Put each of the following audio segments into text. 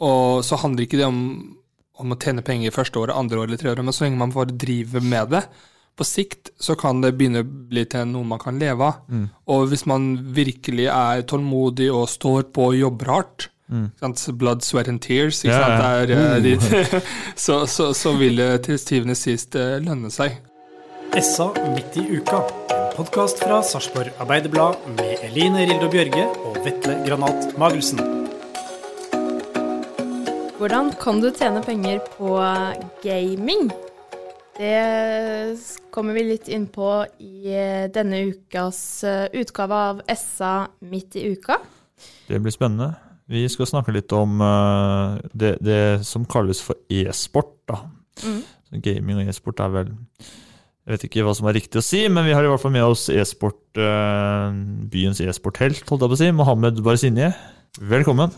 og så handler ikke det om, om å tjene penger første året, andre året eller tredje året, men så lenge man bare driver med det, på sikt så kan det begynne å bli til noe man kan leve av. Og hvis man virkelig er tålmodig og står på og jobber hardt, mm. sant? Blood, sweat and tears, ikke Ja, sant? ja. Det er, eh, dit, så, så, så vil det til syvende og sist eh, lønne seg. SA midt i uka. En podkast fra Sarpsborg Arbeiderblad med Eline Rildo Bjørge og Vetle Granat Magelsen. Hvordan kan du tjene penger på gaming? Det kommer vi litt inn på i eh, denne ukas eh, utgave av SA midt i uka. Det blir spennende. Vi skal snakke litt om eh, det, det som kalles for e-sport. da. Mm. Gaming og e-sport er vel Jeg vet ikke hva som er riktig å si, men vi har i hvert fall med oss e-sport, byens e-sporthelt, holdt jeg på å si, Mohammed Barzinje. Velkommen.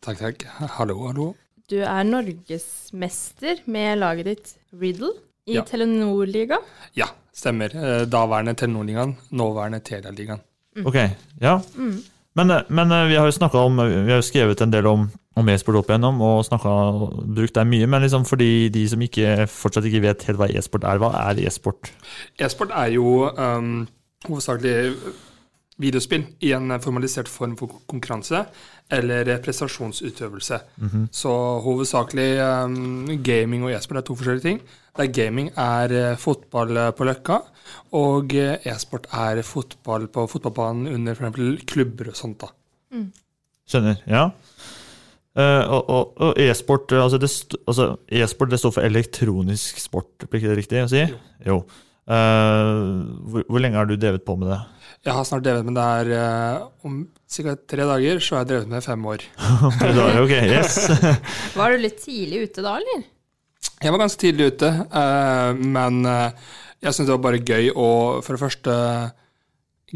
Takk, takk. Hallo, hallo. Du er norgesmester med laget ditt Riddle i Ja. Telenor-ligaen. Ja, stemmer. Eh, Daværende Telenor-ligaen, nåværende Telia-ligaen. Ok, ja. Mm. Men, eh, men eh, vi har jo snakket om, vi har jo skrevet en del om, om e-sport opp igjennom, og snakket, brukt det mye, men liksom for de, de som ikke, fortsatt ikke vet helt hva e-sport er, hva er e-sport? E-sport er jo um, hovedsakelig videospill i en formalisert form for konkurranse eller prestasjonsutøvelse. Så hovedsakelig um, gaming og e-sport er to forskjellige ting. Der gaming er eh, fotball eh, på Løkka, og eh, e-sport er fotball på fotballbanen under f.eks. klubber og sånt. da. Skjønner, ja. Uh, og og, og e-sport altså det, st- altså, e-sport det står for elektronisk sport, blir ikke det riktig å si? Jo. Eh, hvor, hvor lenge har du drevet på med det? Jeg har snart drevet med det her eh, om ca. tre dager, så har jeg drevet med det i fem år. Tre dager, ok, yes. Var du litt tidlig ute da, eller? Jeg var ganske tidlig ute, eh, men eh, jeg syntes det var bare gøy å for det første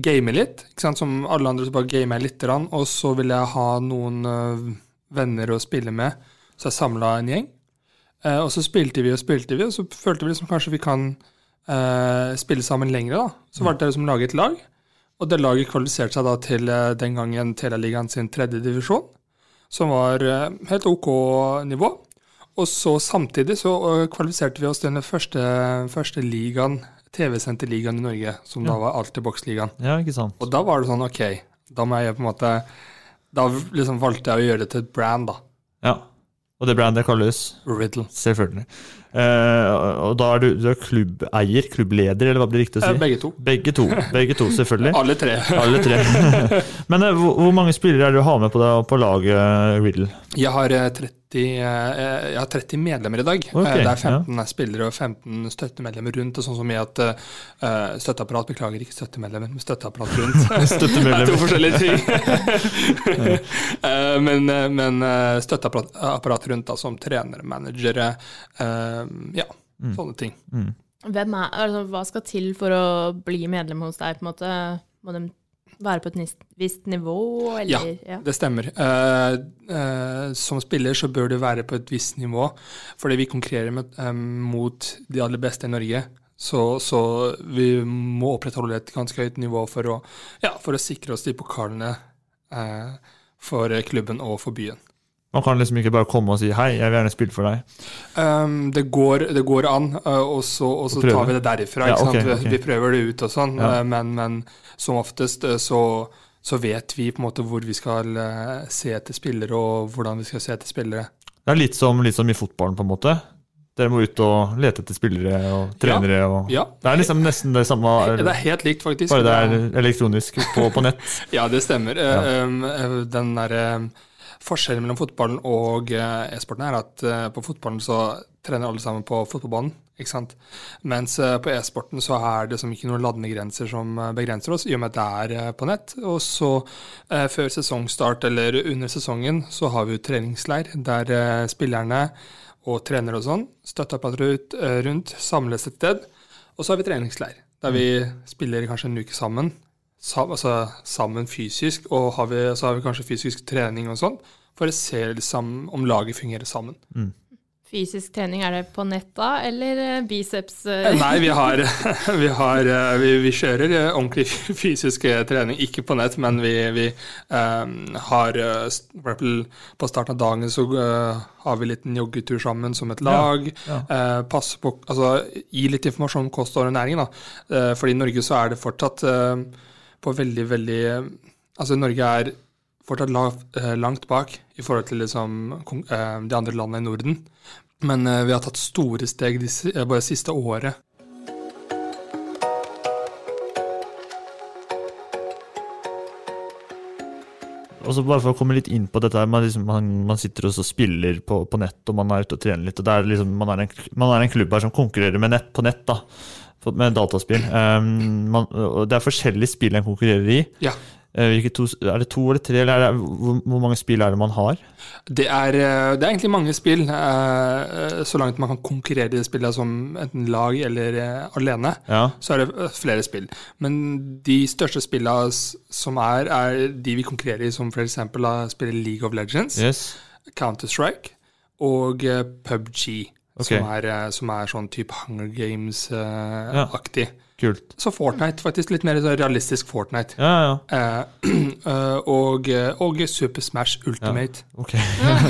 game litt. ikke sant? Som alle andre så bare gamer jeg lite grann. Og så ville jeg ha noen eh, venner å spille med, så jeg samla en gjeng. Eh, og så spilte vi og spilte vi, og så følte vi liksom kanskje vi kan eh, spille sammen lengre, da. Så var det liksom laget lage et lag, og det laget kvalifiserte seg da til eh, den gangen Telialigaen sin tredje divisjon, som var eh, helt ok nivå. Og så samtidig så øh, kvalifiserte vi oss til den første, første ligaen, TV-sendte ligaen i Norge, som da var Altibox-ligaen. Ja, ikke sant. Og da var det sånn, ok, da må jeg på en måte Da liksom valgte jeg å gjøre det til et brand, da. Ja. Og det brandet kalles? Riddle. Selvfølgelig. Eh, og da er du, du er klubbeier, klubbleder, eller hva blir det riktig å si? Eh, begge to. Begge to, begge to selvfølgelig. Alle tre. Alle tre. Men eh, hvor, hvor mange spillere er det du har med på, det, på laget Riddle? Jeg har, eh, 30, eh, jeg har 30 medlemmer i dag. Okay, det er 15 spillere og 15 støttemedlemmer rundt. og Sånn som i at uh, støtteapparat Beklager, ikke støttemedlemmer, men støtteapparat rundt. Støttemedlemmer. Det er to forskjellige ting. uh, men men støtteapparat rundt, da, som trenere, managere, eh, ja, Mm. sånne ting. Hvem er, altså, hva skal til for å bli medlem hos deg? på en måte? Må de være på et visst nivå, eller? Ja, det stemmer. Uh, uh, som spiller så bør du være på et visst nivå, fordi vi konkurrerer med, um, mot de aller beste i Norge. Så, så vi må opprettholde et ganske høyt nivå for å, ja, for å sikre oss de pokalene eh, for klubben og for byen. Man kan liksom ikke bare komme og si 'hei, jeg vil gjerne spille for deg'. Um, det, går, det går an, uh, og så, og så tar vi det derifra. Ja, okay? Vi, okay. vi prøver det ut og sånn, Ja. uh, men, men som oftest uh, så så vet vi på en måte hvor vi skal eh, se etter spillere, og hvordan vi skal se etter spillere. Det er litt som, litt som i fotballen, på en måte. Dere må ut og lete etter spillere og trenere. Og, Ja. Det er liksom nesten det samme, Det er helt likt, faktisk. bare det er elektronisk på, på nett. Ja, det stemmer. Ja. Eh, um, eh, Den derre forskjellen mellom fotballen og eh, e-sporten er at eh, på fotballen så trener alle sammen på fotballbanen, ikke sant. Mens eh, på e-sporten så er det som ikke noen landegrenser som begrenser oss, i og med at det er på nett. Og så før sesongstart eller under sesongen så har vi jo treningsleir der spillerne og trenere og sånn, støtteapparat eh, rundt, samles et sted. Og så har vi treningsleir, der vi spiller kanskje en uke sammen. Altså sammen fysisk, og har vi, så har vi kanskje fysisk trening og sånn, for å se liksom, om laget fungerer sammen. Fysisk trening, er det på nett da, eller eh, biceps? eh? Eh, Nei, vi har, vi, har vi, vi kjører ordentlig fysisk trening, ikke på nett, men vi, vi eh, har på starten av dagen så uh, har vi en liten joggetur sammen som et lag. ja. Eh, passe på, altså Gi litt informasjon om kost og næring, da. Uh, fordi i Norge så er det fortsatt eh, på veldig, veldig eh, Altså Norge er fortsatt eh, langt bak i forhold til liksom, eh, de andre landene i Norden. Men vi har tatt store steg de, bare det siste året. Og så bare for å komme litt inn på dette man, liksom, man, man sitter og spiller på, på nett, og man er ute og trener litt. og er liksom, man, er en, man er en klubb her som konkurrerer med nett på nett, da, med dataspill. Um, man, det er forskjellige spill en konkurrerer i. Ja. Eh, to, er det to eller tre, eller er det, hvor, mange spill er det man har? Det er, eh, det er egentlig mange spill, eh, så langt man kan konkurrere i det spillet som enten lag eller alene. Ja. Så er det flere spill. Men de største spillene som er, er de vi konkurrerer i, som f.eks. spiller League of Legends, Yes. Counter-Strike og PubG. Ok. Som, er, eh, som er sånn type Hunger Games-aktig. Kult. Så Fortnite, faktisk. Litt mer sånn realistisk Fortnite. Ja, ja. Eh, eh, og, og Super Smash Ultimate. Ok.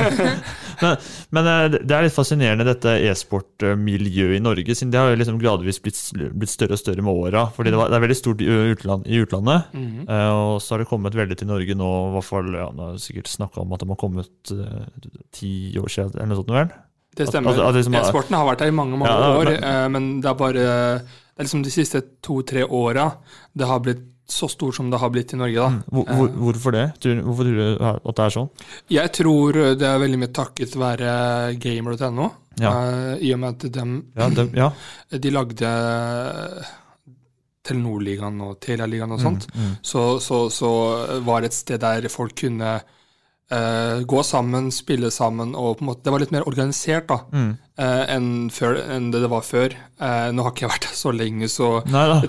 men men eh, det er litt fascinerende dette e-sport-miljøet i Norge, siden det har jo liksom gradvis blitt, blitt større og større med åra. fordi det, var, det er veldig stort i, utland, i utlandet, Mhm. eh, og så har det kommet veldig til Norge nå. I hvert fall, ja, nå har jeg sikkert snakka om at de har kommet eh, ti år siden, eller noe sånt. vel? Det stemmer. liksom- E-sporten har vært der i mange mange Ja, år, men- eh, men det er bare Det er liksom de siste to-tre åra det har blitt så stort som det har blitt i Norge. da. Hvor, hvor, hvorfor det? Hvorfor tror du at det er sånn? Jeg tror det er veldig mye takket være gamer.no. Ja. eh, I og med at de, Ja, dem- ja. de lagde Telenor-ligaen og Telia-ligaen og Mm, sånt, mm. Så, så, så var det et sted der folk kunne eh, gå sammen, spille sammen, og på en måte, det var litt mer organisert da, Mm. uh, enn, før, enn det det var før. Uh, nå har ikke jeg vært der så lenge, så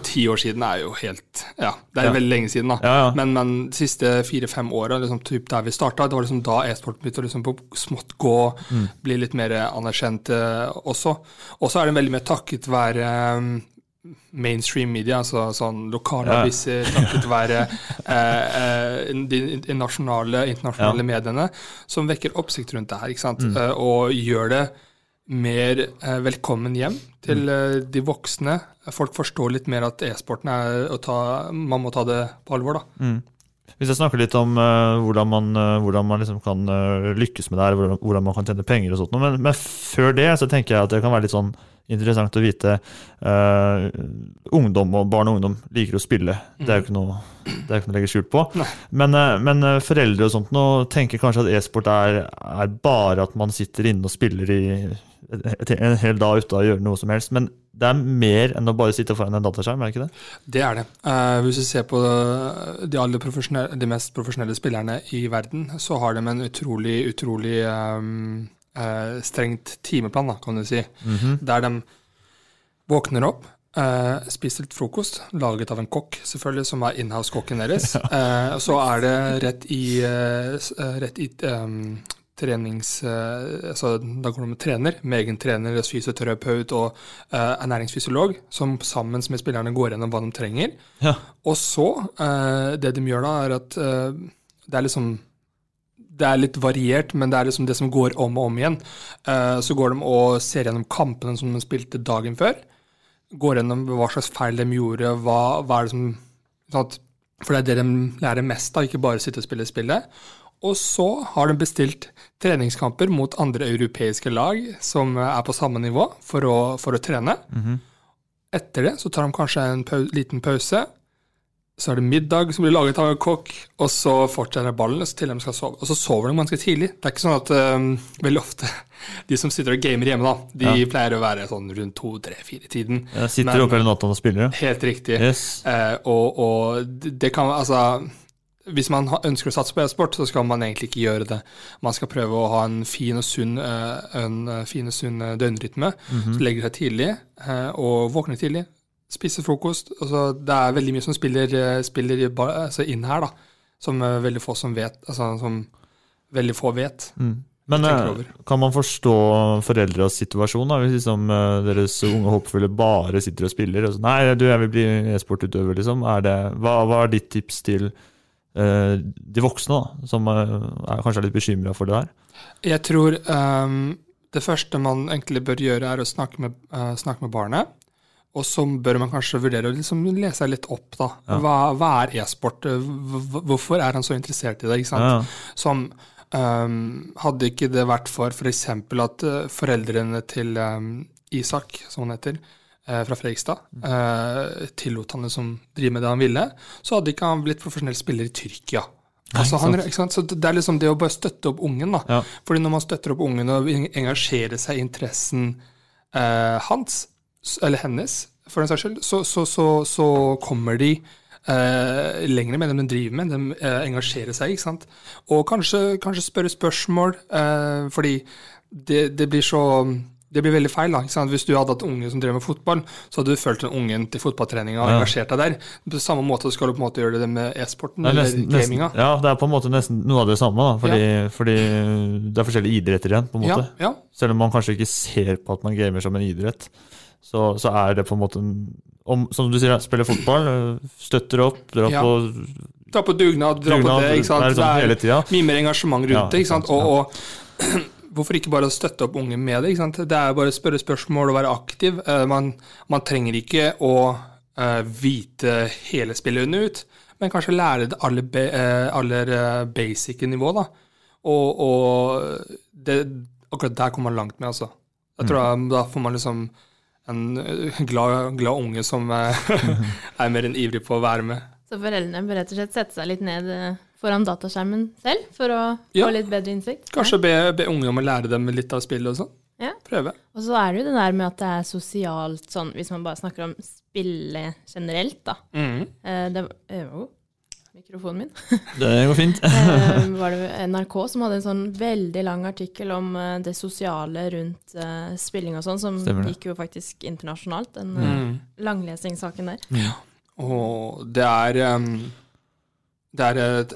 ti år siden er jo helt Ja, det er Ja. veldig lenge siden, da. Ja, ja. Men, men de siste fire-fem åra, liksom, typ der vi starta, det var liksom da e-sporten begynte å liksom på smått gå, Mm. bli litt mer anerkjent også. Og så er det veldig mer takket være eh, mainstream media, altså sånn lokale Ja. takket være eh, eh, de, de nasjonale, internasjonale Ja. mediene, som vekker oppsikt rundt det her, ikke sant? Mm. Eh, og gjør det mer eh, velkommen hjem til Mm. eh, de voksne. Folk forstår litt mer at e-sporten er å ta Man må ta det på alvor, da. Mm. Hvis jeg snakker litt om uh, hvordan man, uh, hvordan man liksom kan uh, lykkes med det her, hvordan, hvordan man kan tjene penger og sånt, men, men før det så tenker jeg at det kan være litt sånn interessant å vite Ungdom og barn og ungdom liker å spille. Det er jo ikke noe, det er ikke noe å legge skjul på. Men, men foreldre og sånt nå tenker kanskje at e-sport er, er bare at man sitter inne og spiller i en hel dag ute og gjøre noe som helst. Men det er mer enn å bare sitte foran en dataskjerm, er det ikke det? Det er det. Eh, hvis du ser på de, aller profesjonelle- de mest profesjonelle spillerne i verden, så har de en utrolig, utrolig um, uh, strengt timeplan, da, kan du si. Mhm. Der de våkner opp, Uh, spiser litt frokost, laget av en kokk, selvfølgelig, som er inhouse-kokken deres. Eh, så er det rett i, uh, eh, rett i ehm, trenings... eh, altså, da går det med trener, med egen trener, fysioterapeut og uh, ernæringsfysiolog, som sammen med spillerne går gjennom hva de trenger. Ja. Og så, uh, det de gjør da, er at uh, det er liksom det er litt variert, men det er liksom det som går om og om igjen. Så går de og ser gjennom kampene som de spilte dagen før. Går gjennom hva slags feil de gjorde, hva, hva er det som sånn at For det er det de lærer mest av, ikke bare sitte og spille spillet. Og så har de bestilt treningskamper mot andre europeiske lag som er på samme nivå, for å, for å trene. Etter det så tar de kanskje en pau liten pause. Så er det middag som blir laget av en kokk, og så fortsetter ballen til de skal sove. Og så sover de ganske tidlig. Det er ikke sånn at um, veldig ofte de som sitter og gamer hjemme, da, de Ja. pleier å være sånn rundt to, tre, fire-tiden. Jeg sitter oppe hele natta og spiller, ja. Helt riktig. Yes. Eh, og, og det kan altså Hvis man ønsker å satse på e-sport, så skal man egentlig ikke gjøre det. Man skal prøve å ha en fin og sunn, eh, en eh, fin og sunn eh, døgnrytme. Mhm. Så legger seg tidlig og våkner tidlig. Spiser frokost. Altså, det er veldig mye som spiller, spiller altså inn her, da. Som veldig få som vet. Altså, som veldig få vet. Mm. Men kan man forstå foreldras situasjon, da, hvis liksom, deres unge håpefulle bare sitter og spiller? Og så, Nei, du, jeg vil bli e-sportutøver, liksom. Er det, hva, hva er ditt tips til de voksne, da, som eh, er, kanskje er litt bekymra for det der? Jeg tror um, det første man egentlig bør gjøre, er å snakke med, uh, snakke med barnet. Og så bør man kanskje vurdere å liksom lese litt opp. da. Ja. Hva, hva er e-sport? Hvorfor er han så interessert i det? ikke sant? Ja. Som um, Hadde ikke det vært for f.eks. at eh, foreldrene til um, Isak, som han heter, eh, fra Fredrikstad, eh, tillot han liksom drive med det han ville, så hadde ikke han blitt profesjonell spiller i Tyrkia. Altså, han? Så det er liksom det å bare støtte opp ungen. da. Ja. Fordi når man støtter opp ungen og engasjerer seg i interessen eh, hans, eller hennes, for den saks skyld, så, så, så, så kommer de eh, lenger med dem de driver med. De eh, engasjerer seg, ikke sant. Og kanskje, kanskje spørre spørsmål, eh, fordi det, det blir så det blir veldig feil. da? Hvis du hadde hatt unge som drev med fotball, så hadde du fulgt den ungen til fotballtreninga og Ja. engasjert deg der. På samme måte skal du på en måte gjøre det med e-sporten er eller nesten, gaminga. ja, det er på en måte nesten noe av det samme, da, fordi, fordi det er forskjellige idretter igjen. på en måte. ja. Selv om man kanskje ikke ser på at man gamer som en idrett, så, så er det på en måte om, Som du sier, spiller fotball, øh, støtter opp, drar Ja. på Dra på dugnad, dra på det. ikke sant? det er liksom det er mye mer engasjement rundt Ja, det. ikke sant, Og, og hvorfor ikke bare støtte opp unge med det? ikke sant? Det er bare å spørre spørsmål og være aktiv. Eh, Man, man trenger ikke å eh, vite hele spillet under ut, men kanskje lære det aller, be, eh, aller basic nivå. da. Og, og det, akkurat der kommer man langt med, altså. Jeg tror Mm. da får man liksom en glad, glad unge som er mer enn ivrig på å være med. Så foreldrene bør rett og slett sette seg litt ned foran dataskjermen selv for å Ja. få litt bedre innsikt? Kanskje be, be unge om å lære dem litt av spillet og sånn. Ja. Prøve. Og så er det jo det der med at det er sosialt sånn, hvis man bare snakker om spille generelt, da. Mm. Eh, det var oh, mikrofonen min. Det går fint. Eh, var det NRK som hadde en sånn veldig lang artikkel om eh, det sosiale rundt eh, spilling og sånn, som gikk jo faktisk internasjonalt, den eh, Mm. langlesingssaken der. Ja. Og det er ehm, det, er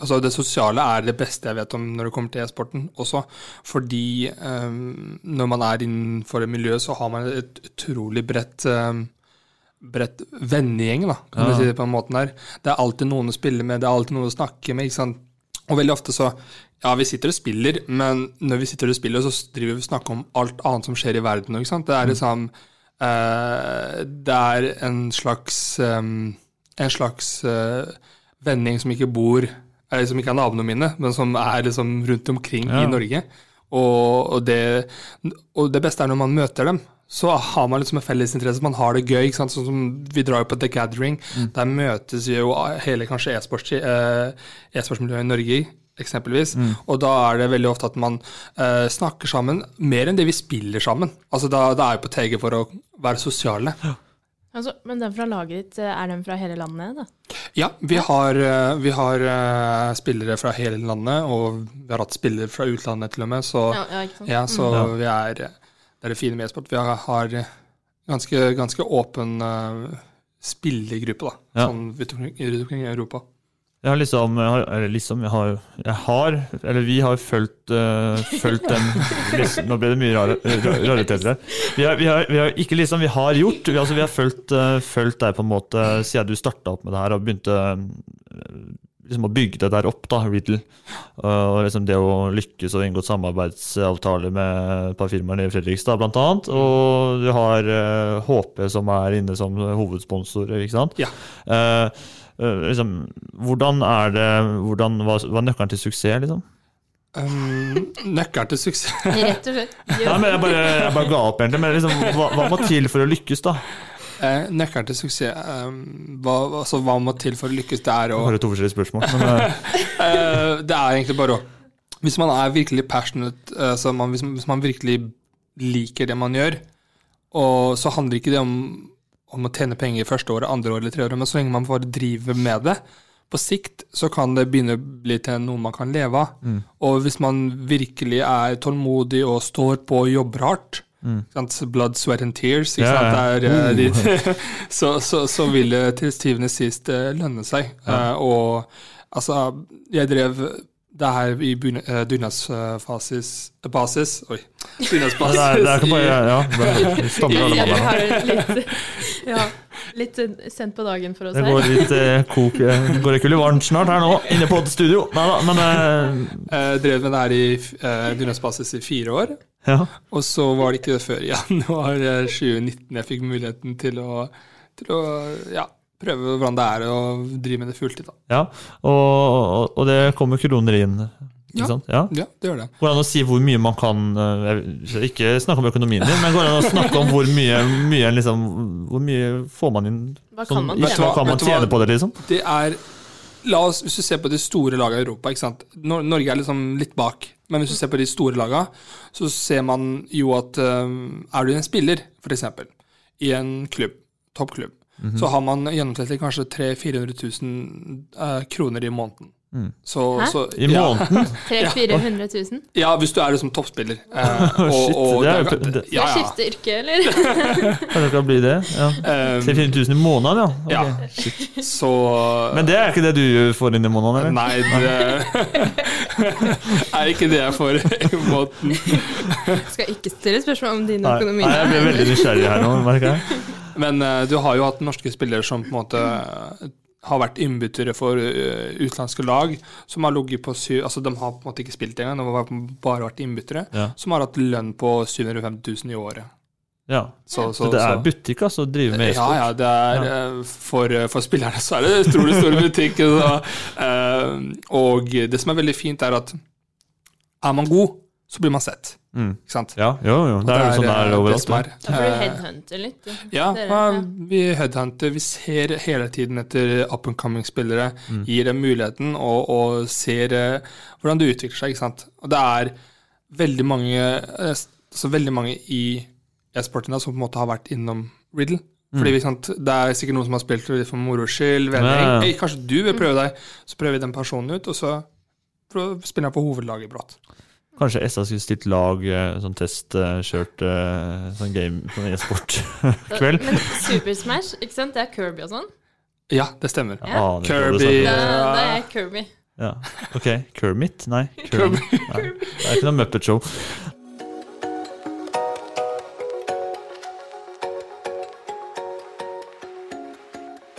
altså det sosiale er det beste jeg vet om når det kommer til e-sporten også. Fordi um, når man er innenfor et miljø, så har man et utrolig bredt um, bredt vennegjeng, da, kan Ja. du si det på en måte der. Det er alltid noen å spille med, det er alltid noen å snakke med. ikke sant? Og veldig ofte så Ja, vi sitter og spiller, men når vi sitter og spiller, så driver vi og snakker om alt annet som skjer i verden. ikke sant? Det er liksom uh, Det er en slags um, En slags uh, vending som ikke bor eller som ikke er naboene mine, men som er liksom rundt omkring Ja. i Norge. Og, og, det, og det beste er når man møter dem, så har man liksom en fellesinteresse, man har det gøy. Sånn som Vi drar jo på The Gathering. Der møtes jo hele kanskje e-sportsmiljøet eh, e-sportsmiljøet i Norge, eksempelvis. Og da er det veldig ofte at man eh, snakker sammen mer enn det vi spiller sammen. Altså Da, da er vi på TG for å være sosiale. Altså, men den fra laget ditt, eh, er den fra hele landet, da? Ja, vi har, eh, vi har eh, spillere fra hele landet, og vi har hatt spillere fra utlandet til og med. Så, Ja, ja, ja, så Mm. vi er Det er det fine med e-sport. Vi har, har ganske, ganske åpen uh, spillergruppe, da. Ja. Sånn rundt omkring i Europa. Jeg har liksom, jeg har, eller liksom jeg har, jeg har Eller vi har fulgt, uh, fulgt den liksom, Nå ble det mye rariteter her. Vi har, vi, har, vi har ikke liksom, vi har gjort Vi, altså, vi har fulgt, uh, fulgt deg på en måte siden du starta opp med det her og begynte eh, liksom å bygge det der opp, da, Riddle. Og liksom det å lykkes og inngått samarbeidsavtaler med et par firmaer i Fredrikstad, blant annet. Og du har HP som er inne som hovedsponsor, ikke sant? Ja. Eh, øh, liksom, hvordan er det hvordan, hva, hva er nøkkelen til suksess, liksom? Um, nøkkelen til suksess Rett og slett. Nei, men jeg bare, jeg bare ga opp, egentlig. Men liksom, hva, hva må til for å lykkes, da? Eh, nøkkelen til suksess um, hva, altså, hva må til for å lykkes? Det er å Bare to forskjellige spørsmål. Men, Eh, Det er egentlig bare å Hvis man er virkelig passionate, altså man, hvis, man, hvis man virkelig liker det man gjør, og så handler ikke det om, om å tjene penger første året, andre året eller tredje året, men så lenge man bare driver med det, på sikt så kan det begynne å bli til noe man kan leve av. Mm. Og hvis man virkelig er tålmodig og står på og jobber hardt, Mm. Blood, sweat and tears, ikke Ja, sant? ja. Det er, eh, Oh. de- så, så, så vil det til syvende og sist eh, lønne seg. Ja. Uh, og altså, jeg drev det her i begynne- eh, Basis Oi. Dugnadsbasis. det, er, det er ikke bare Ja, det stammer alle mann her. litt, ja, litt sent på dagen for oss her. Det går litt eh, kok eh, Går det ikke litt varmt snart her nå, inne på studio? Nei da, men eh, Jeg drev med det her i uh, dugnadsbasis i fire år. Ja. Og så var det ikke det før i januar eh, 2019 jeg fikk muligheten til å, til å ja, prøve hvordan det er å drive med det fulltid. Da. ja. Og, og, og det kommer kroner inn, ikke Ja. sant? Ja. Ja, det gjør det. Går det an å si hvor mye man kan eh, jeg Ikke snakke om økonomien din, men går det an å snakke om hvor mye, mye liksom, Hvor mye får man inn Hva kan man hva kan hva? tjene på det, liksom? Det er La oss, Hvis du ser på de store lagene i Europa ikke sant? Norge er liksom litt bak. Men hvis du ser på de store lagene, så ser man jo at eh, er du en spiller, f.eks., i en klubb, toppklubb, Mhm. så har man gjennomsnittlig kanskje 300 000-400 000 eh, kroner i måneden. Mm. Så, Hæ? så, I måneden? 300 000-400 000? Ja, hvis du er liksom toppspiller. Eh, og, Shit, og det er jo det ja, ja. skifte yrke, eller? Kan det ikke bli det? Ja. Um, 300 000 i måneden, ja? Okay. Ja. Så Men det er ikke det du får inn i måneden, eller? Nei, det er ikke det jeg får i måneden. Skal ikke stille spørsmål om din økonomi. nei, jeg ble veldig nysgjerrig her nå, merker jeg. Men uh, du har jo hatt norske spillere som på en måte eh, har vært innbyttere for uh, utenlandske lag, som har ligget på syv Altså, de har på en måte ikke spilt engang, de har bare vært innbyttere, Ja. som har hatt lønn på 750 000 i året. Ja. Så, Så det er butikk, altså, å drive med e-sport? ja, det er Ja. for, for spillerne så er det utrolig stor butikk. Så, og det som er veldig fint, er at er man god, så blir man sett. Mm. Ikke sant? Ja, jo, jo. Det er jo sånn det er eh, overalt. Det er. Da får du Eh, headhunte litt. Ja, vi headhunter. Vi ser hele tiden etter up and coming-spillere. Mm. Gir dem muligheten og, og ser eh, hvordan det utvikler seg. ikke sant? Og det er veldig mange, eh, altså veldig mange i e-sporten som på en måte har vært innom Riddle. Fordi ikke sant, Det er sikkert noen som har spilt det for moro skyld. Mm. Ja, ja. Kanskje du vil prøve deg? Så prøver vi den personen ut, og så spiller jeg på hovedlaget brått. Kanskje SA skulle stilt lag, eh, sånn test, eh, eh, sånn game, sånn e-sport-kveld. Men Super Smash, ikke sant? Det er Kirby og sånn? Ja, det stemmer. Ja. Ah, det Kirby Da, det da er jeg Kirby. Ja. Ok, Kermit? Nei. Kirby. Nei. Det er ikke noe Muppet Show.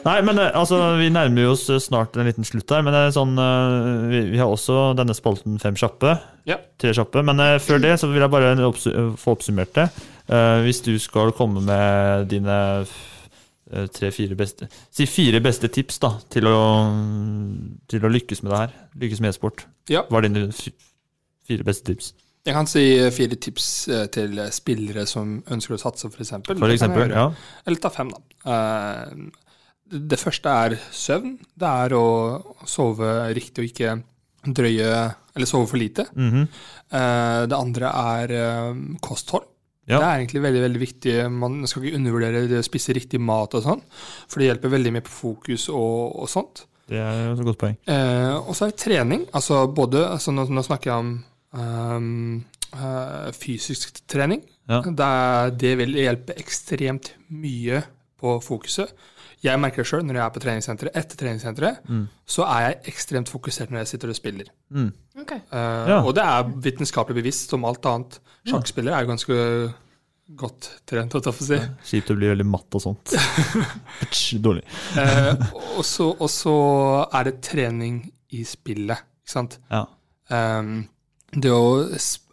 Nei, men eh, altså, vi nærmer oss eh, snart en liten slutt her. Men er sånn, eh, vi, vi har også denne spalten Fem kjappe. Ja. Tre kjappe. Men eh, før det så vil jeg bare eh, få oppsummert det. Eh, hvis du skal komme med dine eh, tre-fire beste Si fire beste tips da, til å, til å lykkes med det her. Lykkes med e-sport. Ja. Hva er dine fire beste tips? Jeg kan si eh, fire tips eh, til spillere som ønsker å satse, f.eks. For eksempel, ja. Eller ta fem, da. Eh, Det første er søvn. Det er å sove riktig og ikke drøye Eller sove for lite. Mm -hmm. Det andre er eh, kosthold. Ja. Det er egentlig veldig veldig viktig. Man skal ikke undervurdere det å spise riktig mat og sånn, for det hjelper veldig mye på fokus og, og sånt. Det er et godt poeng. Eh, og så er det trening. Altså både altså nå, nå snakker jeg om um, uh, fysisk trening. Ja. Det, det vil hjelpe ekstremt mye på fokuset. Jeg merker det sjøl når jeg er på treningssenteret. Etter treningssenteret Mm. så er jeg ekstremt fokusert når jeg sitter og spiller. Mm. Okay. Uh, Ja. Og det er vitenskapelig bevisst som alt annet. Sjakkspillere er jo ganske godt trent, holdt jeg på å si. Kjipt å bli veldig matt og sånt. Dårlig. uh, og, så, og så er det trening i spillet, ikke sant. Ja. Um, det, å,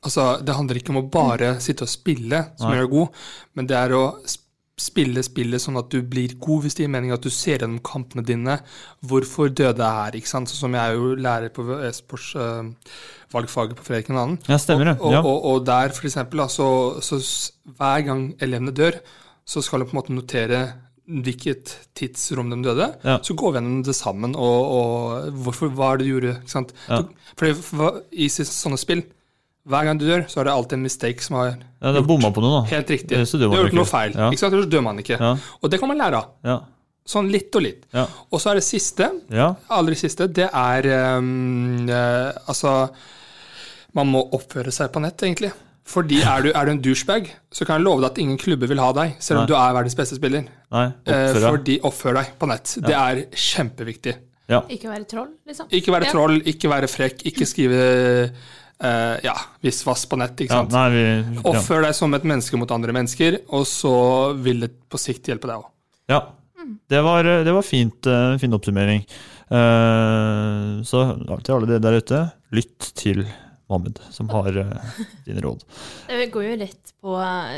altså, det handler ikke om å bare sitte og spille som Nei. gjør deg god, men det er å sp- spille spillet sånn at du blir god, hvis det gir mening at du ser gjennom kampene dine. Hvorfor døde er, ikke sant? Sånn som jeg er jo lærer på e-sports uh, valgfaget på Fredrik 2. Ja, stemmer det. Og, Ja. og, og, og der, for eksempel, altså, så, så hver gang elevene dør, så skal de på en måte notere hvilket tidsrom de døde. Ja. Så går vi gjennom det sammen, og, og hvorfor, hva er det du gjorde? ikke sant? Ja. Du- For for i sånne spill, hver gang du dør, så er det alltid en mistake som har Ja, det er bomma på noe, da. Helt riktig. Det- Du så har gjort ikke- noe feil. Ja. Ikke sant? Ellers dør man ikke. Ja. Og det kan man lære av. Ja. Sånn litt og litt. Ja. Og så er det siste, Ja. aldri siste, det er um, Altså, man må oppføre seg på nett, egentlig. Fordi er du, er du en douchebag, så kan jeg love deg at ingen klubber vil ha deg, selv om Nei. du er verdens beste spiller. Nei, Eh, oppfør deg. fordi oppfør deg på nett. Det er kjempeviktig. Ja. Ikke være troll, liksom. Ikke være Ja. troll, ikke være frekk, ikke skrive eh, ja, visvas på nett. ikke Ja, nei, vi, ja. Oppfør deg som et menneske mot andre mennesker, og så vil det på sikt hjelpe deg òg. ja. Det var, det var fint, eh, fin oppsummering. Uh, så til alle dere der ute, lytt til Mohammed, som har uh, dine råd. Det går jo rett på uh,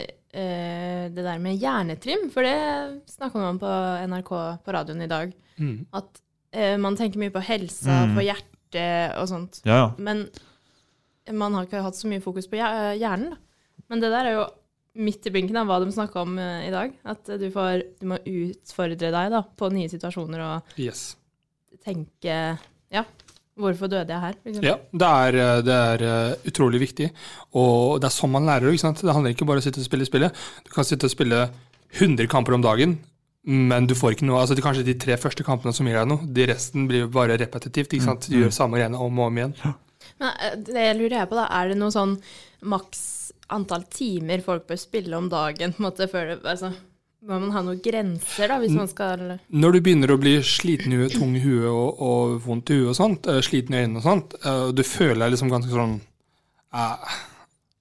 det der med hjernetrim, for det snakka man på NRK på radioen i dag. Mm. At eh, man tenker mye på helsa, Mm. på hjertet og sånt. Ja, ja. Men man har ikke hatt så mye fokus på hjernen. Men det der er jo midt i blinken av hva de snakka om eh, i dag. At du, får, du må utfordre deg da, på nye situasjoner og Yes. tenke Ja, hvorfor døde jeg her? Liksom. Ja, det er, eh, det er eh, utrolig viktig. Og det er sånn man lærer. ikke sant? Det handler ikke bare om å sitte og spille spillet. Du kan sitte og spille 100 kamper om dagen, men du får ikke noe altså det er Kanskje de tre første kampene som gir deg noe. De resten blir bare repetitivt. ikke sant? Du gjør samme greiene om og om igjen. Men eh, det lurer jeg på, da. Er det noe sånn maks antall timer folk bør spille om dagen? på en måte, før det, altså, Må man ha noen grenser, da, hvis man skal Når du begynner å bli sliten i huet, tung i huet og, og vondt i huet og sånt, eh, sliten i øynene og sånt, eh, og du føler deg liksom ganske sånn eh,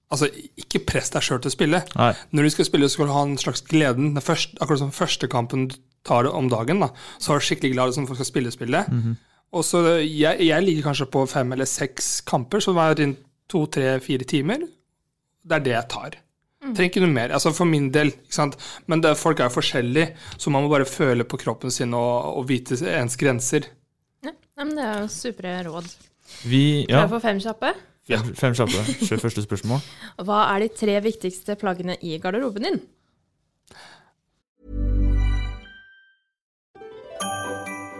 Altså, ikke press deg sjøl til å spille. Nei. Når du skal spille, så skal du ha en slags gleden. Den første, akkurat som første kampen du tar det om dagen, da, så er du skikkelig glad som skal spille spillet. Og så jeg, jeg ligger kanskje på fem eller seks kamper, så det er rundt to, tre, fire timer. Det er det jeg tar. Trenger ikke noe mer. Altså For min del, ikke sant. Men det, folk er jo forskjellige, så man må bare føle på kroppen sin og, og vite ens grenser. ja. Men Det er jo supre råd. Vi, ja, få fem kjappe? Ja. fem kjappe. Kjør første spørsmål. Hva er de tre viktigste plaggene i garderoben din?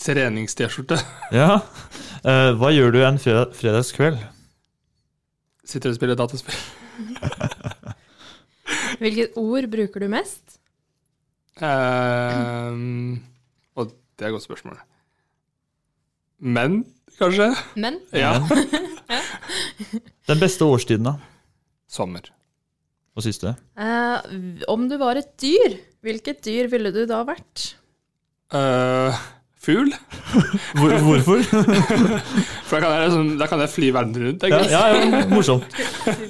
trenings-T-skjorte. Ja. Uh, hva gjør du en fredag, fredagskveld? Sitter og spiller dataspill. Hvilket ord bruker du mest? Uh, og det er et godt spørsmål. Men, kanskje? Men Ja. Den beste årstiden, da? Sommer. Uh, Og siste? Uh, om du var et dyr, hvilket dyr ville du da vært? Eh, fugl. Hvor, hvorfor? For da kan, jeg, liksom, da kan jeg fly verden rundt. Ja, ja, ja, morsomt.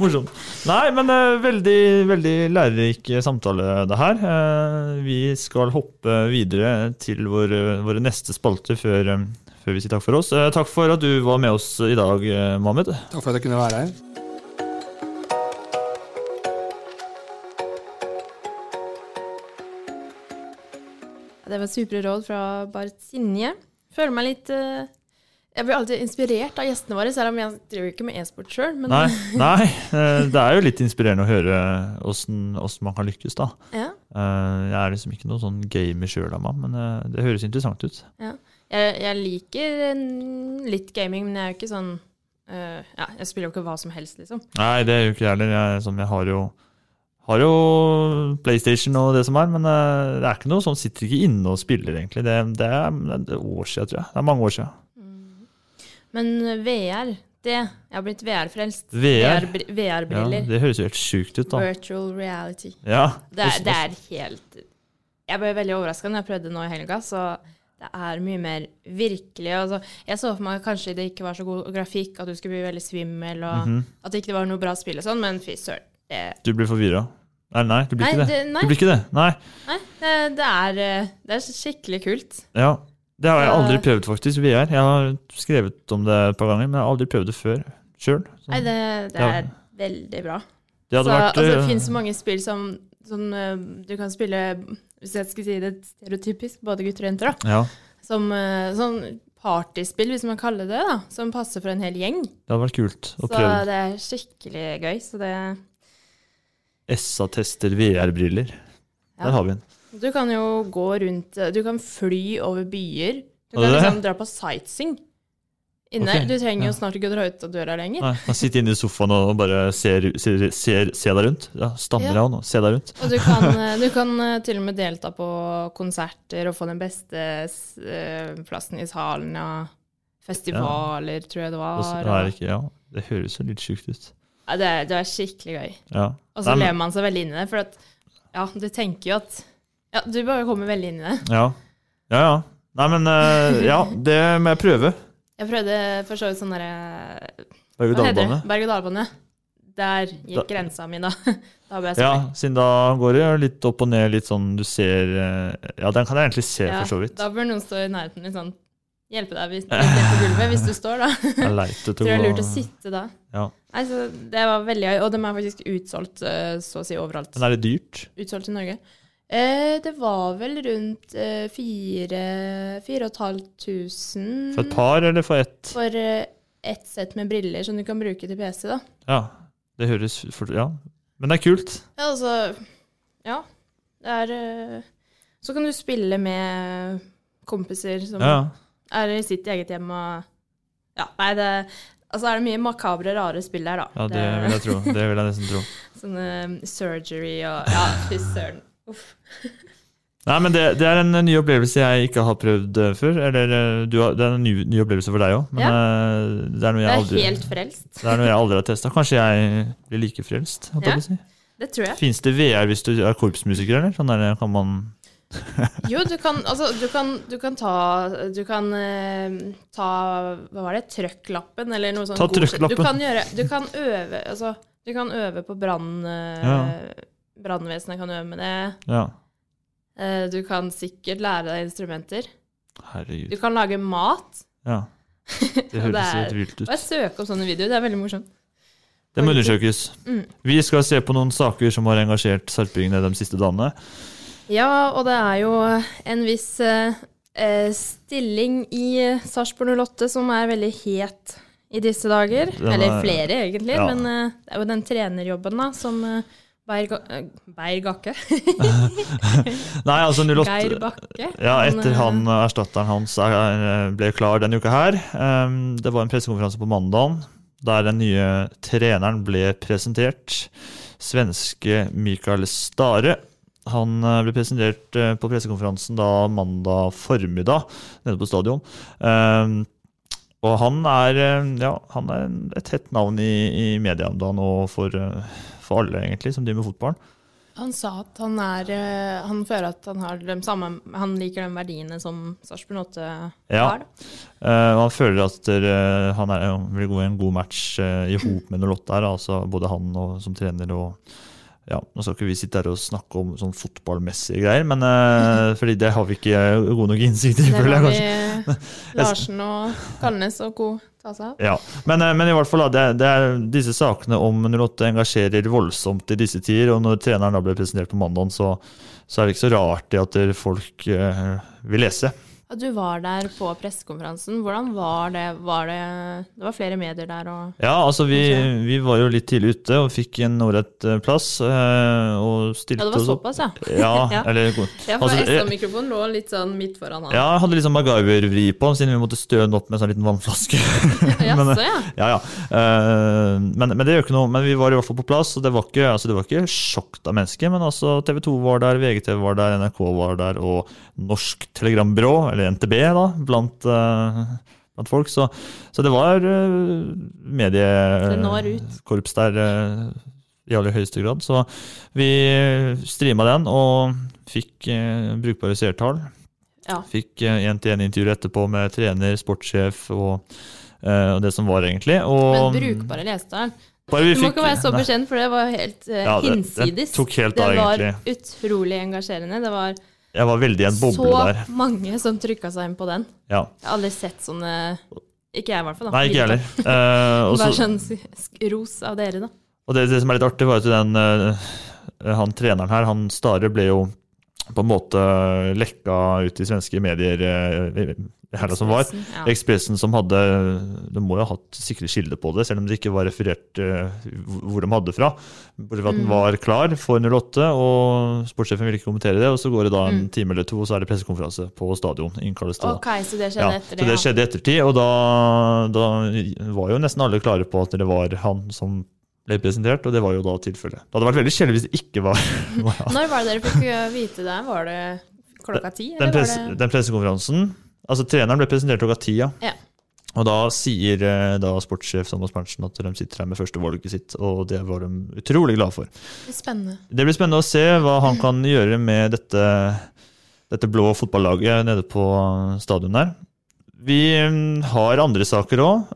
morsomt. Nei, men uh, veldig, veldig lærerik samtale, det her. Uh, vi skal hoppe videre til vår, våre neste spalter før, eh, før vi sier takk for oss. Uh, takk for at du var med oss i dag, Mohammed. Takk for at jeg kunne være her. Det var supre råd fra Bart Sinje. Føler meg litt uh, Jeg blir alltid inspirert av gjestene våre, selv om jeg driver ikke med e-sport sjøl. Nei, nei, eh, det er jo litt inspirerende å høre åssen man kan lykkes, da. ja, Uh, Jeg er liksom ikke noen sånn gamer sjøl av meg, men uh, det høres interessant ut. ja. Jeg, jeg liker litt gaming, men jeg er jo ikke sånn Ja, jeg spiller jo ikke hva som helst, liksom. Nei, det er jo ikke jeg heller. Jeg, sånn, jeg har jo har jo PlayStation og det som er, men eh, det er ikke noe sånn, sitter ikke inne og spiller, egentlig. Det, det, er, det er år siden, tror jeg. Det er mange år siden. Men VR, det. Jeg har blitt VR-frelst. VR-briller. VR ja, det høres jo helt sjukt ut, da. Virtual reality. Ja. Det er, det er helt Jeg ble veldig overraska når jeg prøvde nå i helga, så det er mye mer virkelig. Altså, jeg så for meg kanskje det ikke var så god grafikk, at du skulle bli veldig svimmel, og Mhm. at det ikke var noe bra spill og sånn, men fy søren. Det, Du blir forvirra. Nei, nei, du blir Nei, det. det- nei. Du blir ikke det. Nei. det, er, eh, det er skikkelig kult. Ja. Det har jeg aldri prøvd, faktisk, VR. Jeg har skrevet om det et par ganger, men jeg har aldri prøvd det før sjøl. Nei, det, det Ja. er veldig bra. Det så, vært, altså, det eh, finnes så mange spill som, som eh, du kan spille Hvis jeg skal si det stereotypisk, både gutter og jenter, da. Ja, Som sånn partyspill, hvis man kaller det det, da. Som passer for en hel gjeng. det hadde vært kult å prøve. Så det er skikkelig gøy. Så det SA tester VR-briller. Ja. Der har vi den. Du kan jo gå rundt Du kan fly over byer. Du kan liksom dra på sightseeing inne. Okay, Du trenger ja. jo snart ikke å dra ut av døra lenger. Nei, man sitter inne i sofaen og bare ser, ser, ser, ser deg rundt. Ja, Stammer Ja. av nå. Se deg rundt. Og du kan, du kan eh, til og med delta på konserter og få den beste eh, plassen i salen og festivaler, tror jeg det var. Det ikke, ja, det høres jo litt sjukt ut. Ja, det, det er skikkelig gøy. Ja. Og så Nei, men- lever man seg veldig inn i det, for at ja, du tenker jo at Ja, du bare kommer veldig inn i det. Ja. ja, ja. Nei, men eh, ja, det må jeg prøve. Jeg prøvde for så vidt sånn derre Berg- og Hva heter det? dalbane. Berg-og-dal-bane. Der gikk Da- grensa mi, da. Da ble jeg Ja, sånn. siden da går det jo litt opp og ned, litt sånn du ser eh, Ja, den kan jeg egentlig se, Ja, for så vidt. Da bør noen stå i nærheten litt sånn Hjelpe deg hvis, litt ned på gulvet hvis du står, da. Jeg leiter leit å Tror det er lurt å sitte da. Ja. Nei, Det var veldig og de er faktisk utsolgt eh, så å si overalt. Men er det dyrt? Utsolgt i Norge. Eh, det var vel rundt eh, fire fire og et halvt tusen For et par, eller for ett? For eh, ett sett med briller som du kan bruke til PC, da. Ja, det høres for, Ja. Men det er kult. Ja, altså Ja. Det er eh, Så kan du spille med kompiser som Ja. er i sitt eget hjem og Ja, nei, det Altså er det mye makabre, rare spill der, da. Ja, det vil jeg tro. Det vil jeg nesten tro. Sånne surgery og Ja, fy søren. Uff. Nei, men det, det er en ny opplevelse jeg ikke har prøvd eh, før. Eller eh, du har, det er en ny, ny opplevelse for deg òg, men Ja. eh, det er noe Det jeg er aldri helt frelst. Det er noe jeg aldri har testa. Kanskje jeg blir like frelst? Ja. si. Det tror jeg. Fins det VR hvis du er korpsmusiker, eller? Sånn der, kan man Jo, du kan, altså, du kan, du kan ta Du kan eh, ta Hva var det? Trøkklappen, eller noe sånt. Ta trøkklappen. Du kan gjøre Du kan øve Altså, du kan øve på brann... eh, Ja. Brannvesenet kan øve med det. Ja. Eh, du kan sikkert lære deg instrumenter. Herregud. Du kan lage mat. Ja. Det høres helt vilt ut. Bare søke opp sånne videoer. Det er veldig morsomt. Det må undersøkes. Mm. Vi skal se på noen saker som har engasjert sarpingene de siste dagene. Ja, og det er jo en viss eh, eh, stilling i Sarpsborg 08 som er veldig het i disse dager. Den Eller er- flere, egentlig. ja. Men eh, det er jo den trenerjobben da, som uh, Beir, Ga- eh, Beir Gakke Nei, altså 08 Geir Bakke. Ja, etter eh, han, erstatteren hans er, ble klar denne uka her. Um, det var en pressekonferanse på mandagen der den nye treneren ble presentert. Svenske Mikael Stare. Han eh, ble presentert eh, på pressekonferansen da mandag formiddag nede på stadion. Um, og han er, eh, ja, han er et hett navn i, i media om dagen og for, for alle, egentlig, som driver med fotball. Han sa at han er Han føler at han har de samme Han liker de verdiene som Sarpsborg 8 Ja. har. Eh, han føler at eh, han er, vil gå i en god match uh, i hop med Nolotte her, altså både han og, som trener og ja, Nå skal ikke vi sitte her og snakke om sånn fotballmessige greier, men uh, fordi det har vi ikke god nok innsikt i. Det kanskje. vi Larsen og Kalnes og co. ta seg av. Ja, men, eh, men i hvert fall det, det er disse sakene om 08 engasjerer voldsomt i disse tider, og når treneren da ble presentert på mandag, så, så er det ikke så rart det at folk uh, vil lese. Ja, du var der på pressekonferansen. Hvordan var det? Var det Det var flere medier der og Ja, altså vi, vi var jo litt tidlig ute og fikk en ålreit eh, plass. eh, Og stilte Ja, det var såpass, ja. Ja, Ja. eller Ja, for altså, SA-mikrofonen lå litt sånn midt foran han. Ja, jeg hadde litt sånn MacGyver-vri på den, siden vi måtte støne opp med en sånn liten vannflaske. men, eh, ja. ja, ja. Eh, men, men det gjør ikke noe. Men vi var i hvert fall på plass, og det var ikke, altså, det var ikke sjokk av mennesker. Men altså, TV 2 var der, VGTV var der, NRK var der, og Norsk Telegrambyrå, eller NTB, da, blant, eh, blant folk. Så, så det var Det ut. mediekorps der uh, i aller høyeste grad. Så vi streama den og fikk brukbare seertall. Ja. Fikk én-til-én-intervjuer etterpå med trener, sportssjef og, og det som var, egentlig. Og, Men brukbare lesetall? Du må fikk- ikke være så bekjent, for det var helt uh, Ja, det- det hinsides. det av, var utrolig engasjerende. Det var Jeg var veldig i en boble så der. mange som trykka seg inn på den. Ja. Jeg har aldri sett sånne Ikke jeg, i hvert fall. da. Nei, ikke jeg heller. Eh, Bare sånn ros av dere, da. Og det, det som er litt artig, var at den, eh, han treneren her, han Stare, ble jo på en måte lekka ut i svenske medier her i helga som var. Expressen, ja. Ekspressen som hadde De må jo ha hatt sikre kilder på det, selv om det ikke var referert eh, hvor de hadde fra. Bortsett fra at den Mm. var klar for 08, og sportssjefen ville ikke kommentere det. Og så går det da en Mm. time eller to, og så er det pressekonferanse på stadion. innkalles til da. Ok, så det skjedde Ja, etter så det. det skjedde ettertid, og da, da var jo nesten alle klare på at det var han som ble presentert, og det var jo da tilfellet. Det hadde vært veldig kjedelig hvis det ikke var, var han. Når var det dere fikk uh, vite det? Var det klokka ti? Den, pres det den pressekonferansen Altså, treneren ble presentert klokka ti, ja. Ja. Og da sier eh, da sportssjef Thomas Berntsen at de sitter her med førstevalget sitt, og det var de utrolig glad for. spennende? Det blir spennende å se hva han kan gjøre med dette, dette blå fotballaget nede på stadion der. Vi mm, har andre saker òg.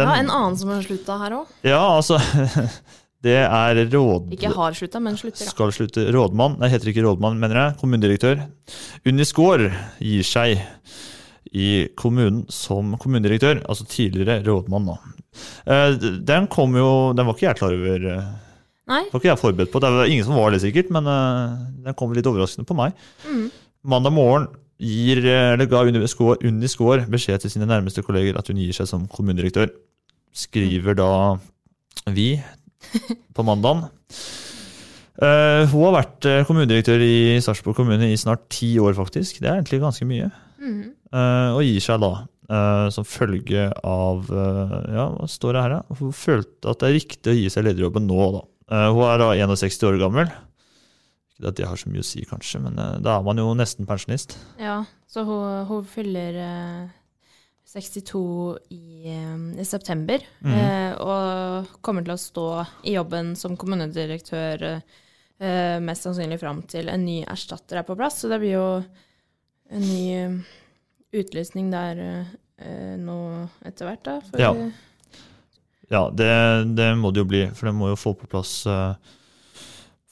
Ja, en annen som har slutta her òg. Ja, altså Det er råd... Ikke har slutta, men slutter. Skal slutte. Rådmann, nei, heter ikke rådmann, mener jeg. Kommunedirektør. Unni Skaar gir seg i kommunen som kommunedirektør. Altså tidligere rådmann, da. Eh, Den kom jo Den var ikke jeg klar over. Nei. Det var ikke jeg forberedt på. Det var ingen som var det, sikkert, men eh, den kom litt overraskende på meg. Mm. Mandag morgen gir, eh, eller ga Unni Skaar, beskjed til sine nærmeste kolleger at hun gir seg som kommunedirektør. Skriver da vi på mandagen. Uh, hun har vært eh, kommunedirektør i Sarpsborg kommune i snart ti år, faktisk. Det er egentlig ganske mye. Mhm. Eh, og gir seg da uh, som følge av Ja, hva står det her, da? Hun følte at det er riktig å gi seg lederjobben nå, da. Hun er da 61 år gammel. Ikke at det har så mye å si, kanskje, men eh, da er man jo nesten pensjonist. Ja, så hun, hun fyller eh, 62 i, eh, i september. Mhm. eh, og kommer til å stå i jobben som kommunedirektør eh, mest sannsynlig fram til en ny erstatter er på plass. Så det blir jo en ny eh, utlysning der eh, nå etter hvert, da. Ja. Ja, det, det må det jo bli, for det må jo få på plass eh,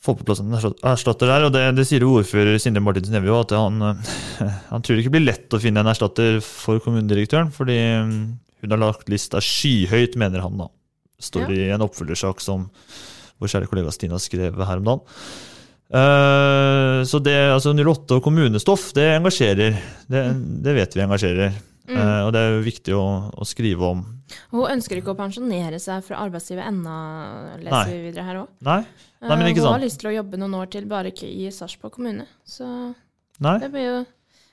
få på plass en erstatt- erstatter der. og Det, det sier jo ordfører Sindre Martinsen Evje at han, eh, han tror det ikke blir lett å finne en erstatter for kommunedirektøren. Fordi mm, hun har lagt lista skyhøyt, mener han da. Står i en oppfølgersak som vår kjære kollega Stina skrev her om dagen. Uh, så det, altså 08 og kommunestoff, det engasjerer. Det, det vet vi engasjerer. Mm. Uh, og det er jo viktig å, å skrive om. Hun ønsker ikke å pensjonere seg fra arbeidslivet ennå, leser Nei. vi videre her òg. Nei, Nei men ikke hun har lyst til å jobbe noen år til, bare ikke i Sarpsborg kommune. Så Nei. det blir jo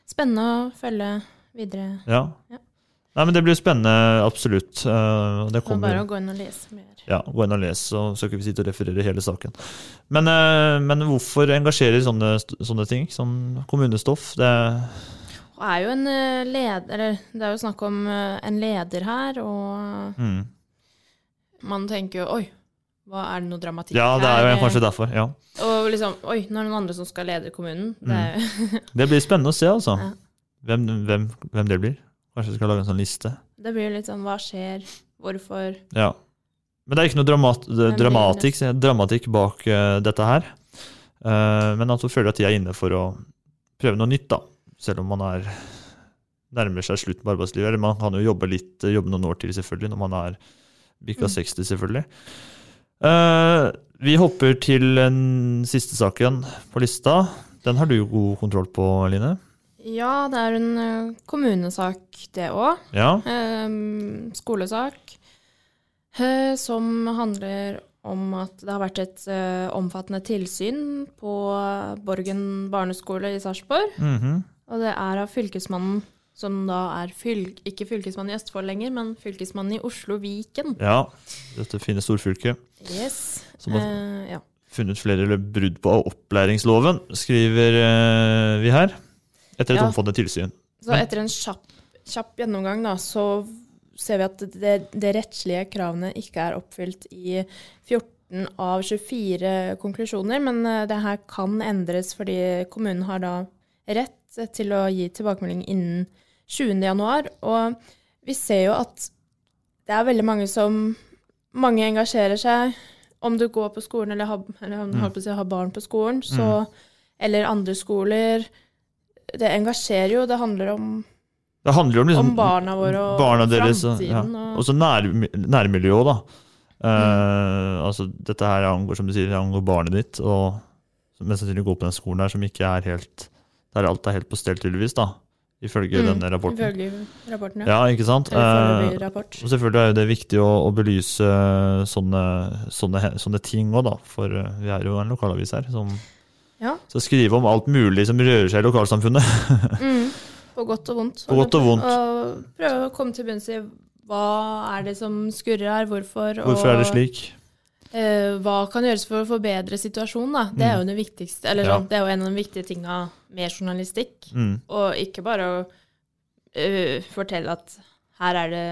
spennende å følge videre. Ja. Ja. Nei, men det blir spennende, absolutt. Eh, det kommer. er bare å gå inn og lese mer. ja, gå inn og lese, så skal ikke vi sitte og referere hele saken. Men, eh, men hvorfor engasjerer sånne, sånne ting? Sånn kommunestoff? Det, er jo en eh, leder, eller det er jo snakk om eh, en leder her, og mm. man tenker jo oi, hva er det noe dramatikk her? Ja, det er jo her? kanskje derfor. ja. Og liksom oi, nå er det noen andre som skal lede kommunen. Det mm. Det blir spennende å se, altså. Ja. Hvem, hvem, hvem det blir. Kanskje vi skal lage en sånn liste. Det blir litt sånn hva skjer, hvorfor Ja. Men det er ikke noe dramat, dramatikk, dramatikk bak uh, dette her. Uh, men at hun føler at de er inne for å prøve noe nytt, da. Selv om man er nærmer seg slutten på arbeidslivet. Eller man kan jo jobbe litt, eh, jobbe noen år til, selvfølgelig, når man er bikka Mm. 60, selvfølgelig. Eh, vi hopper til den siste saken på lista. Den har du god kontroll på, Line? Ja, det er en eh, kommunesak, det òg. Ja. skolesak. Uh, som handler om at det har vært et omfattende tilsyn på Borgen barneskole i Sarpsborg. Mhm. Og det er av fylkesmannen, som da er fylk, ikke fylkesmannen i Østfold lenger, men fylkesmannen i Oslo Viken. ja. Dette fine storfylket. Yes. Som har Eh, ja. funnet flere brudd på opplæringsloven, skriver eh, vi her. Etter et Ja. omfattende tilsyn. Så etter en kjapp kjapp gjennomgang, da, så ser vi at det, det rettslige kravene ikke er oppfylt i 14 av 24 konklusjoner. Men eh, det her kan endres fordi kommunen har da rett til å gi tilbakemelding innen 20. januar. Og vi ser jo at det er veldig mange som Mange engasjerer seg. Om du går på skolen eller har, eller om du Mm. si, har barn på skolen, så, eller andre skoler Det engasjerer jo. Det handler om Det handler om, liksom, Om barna våre og barna deres, og- Ja. og- så nær, nærmiljøet da. Mm. Uh, altså, dette her angår som du sier, angår barnet ditt, og mest sannsynlig går på den skolen her som ikke er helt Der alt er helt på stell, tydeligvis, da. Ifølge Mm, denne rapporten. Ifølge rapporten, Ja, ikke sant? Eh, rapport. og selvfølgelig er det viktig å, å belyse sånne, sånne, sånne ting òg, da. For eh, vi er jo en lokalavis her som Ja. skal skrive om alt mulig som rører seg i lokalsamfunnet. Mm, på godt og vondt. På godt og vondt. Og prøve å komme til bunns i hva er det som skurrer her, hvorfor. Hvorfor er det slik? eh, hva kan gjøres for å forbedre situasjonen, da. Det er Mm. jo det viktigste. Eller Ja. sånn, det er jo en av de viktige tinga med journalistikk. Mm. Og ikke bare å uh, fortelle at her er det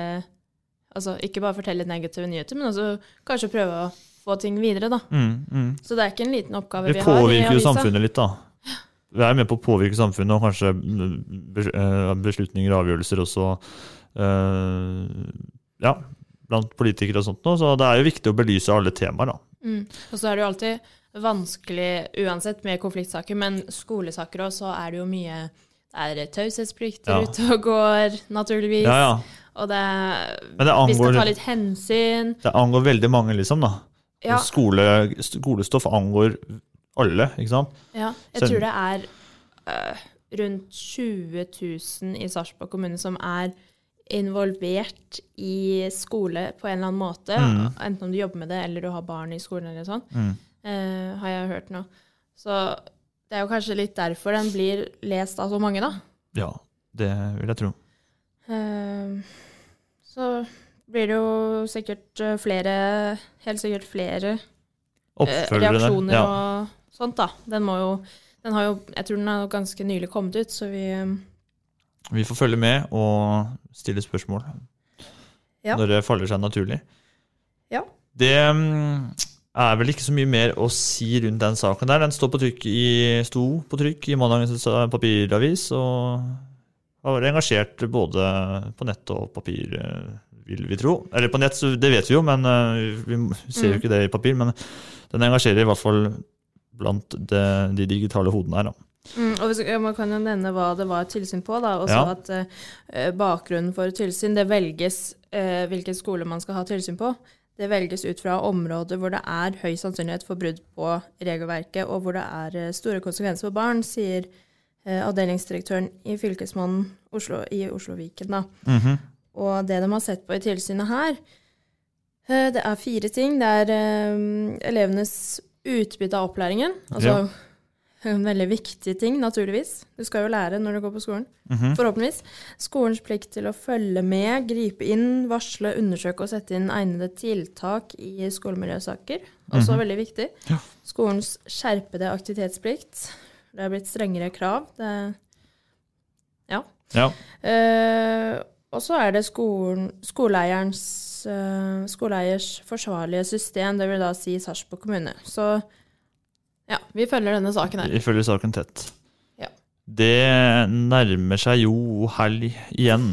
Altså ikke bare fortelle negative nyheter, men også kanskje prøve å få ting videre, da. Mm, mm. Så det er ikke en liten oppgave Vi har Det påvirker jo samfunnet litt, da. Vi er med på å påvirke samfunnet, og kanskje mm, eh, beslutninger og avgjørelser også Uh, Ja, blant politikere og sånt noe. Så det er jo viktig å belyse alle temaer, da. Mm. Og så er det jo alltid vanskelig uansett med konfliktsaker, men skolesaker òg, så er det jo mye Det er taushetsplikter Ja. ute og går, naturligvis. Ja, ja. Og det, det Vi skal ta litt hensyn. Det angår veldig mange, liksom, da. Ja. Skole, skolestoff angår alle, ikke sant? Ja, jeg Så- tror det er øh, rundt 20 000 i Sarpsborg kommune som er involvert i skole på en eller annen måte. Mm. Enten om du jobber med det, eller du har barn i skolen, eller sånn. Mm. Eh, har jeg hørt nå. Så det er jo kanskje litt derfor den blir lest av så mange, da. Ja, det vil jeg tro. Eh, så blir det jo sikkert eh, flere Helt sikkert flere eh, Oppfølgere der, reaksjoner ja. og sånt, da. Den må jo den har jo, Jeg tror den er ganske nylig kommet ut, så vi eh, Vi får følge med og stille spørsmål Ja. når det faller seg naturlig. Ja. Det mm, er vel ikke så mye mer å si rundt den saken der. Den står på trykk i, sto på trykk i mandagens papiravis, og har vært engasjert både på nett og papir, eh, vil vi tro. Eller på nett, så det vet vi jo, men eh, vi ser jo Mm. ikke det i papir. Men den engasjerer i hvert fall blant de, de digitale hodene her, da. Mm, og Man kan jo nevne hva det var tilsyn på. da, Også Ja. at eh, bakgrunnen for tilsyn Det velges eh, hvilken skole man skal ha tilsyn på. Det velges ut fra områder hvor det er høy sannsynlighet for brudd på regelverket, og hvor det er eh, store konsekvenser for barn, sier eh, avdelingsdirektøren i Fylkesmannen Oslo, i Oslo Viken. Mm -hmm. Og det de har sett på i tilsynet her, eh, det er fire ting. Det er elevenes utbytte av opplæringen. Altså Ja. En veldig viktig ting, naturligvis. Du skal jo lære når du går på skolen. Mhm. Forhåpentligvis. Skolens plikt til å følge med, gripe inn, varsle, undersøke og sette inn egnede tiltak i skolemiljøsaker. Også Mhm. veldig viktig. Ja. Skolens skjerpede aktivitetsplikt. Det er blitt strengere krav. Det, ja. Ja. Uh, og så er det skolen, skoleeierens, eh, skoleeiers forsvarlige system, det vil da si Sarpsborg kommune. Så ja, vi følger denne saken her. Vi følger saken tett. Ja. Det nærmer seg jo helg igjen.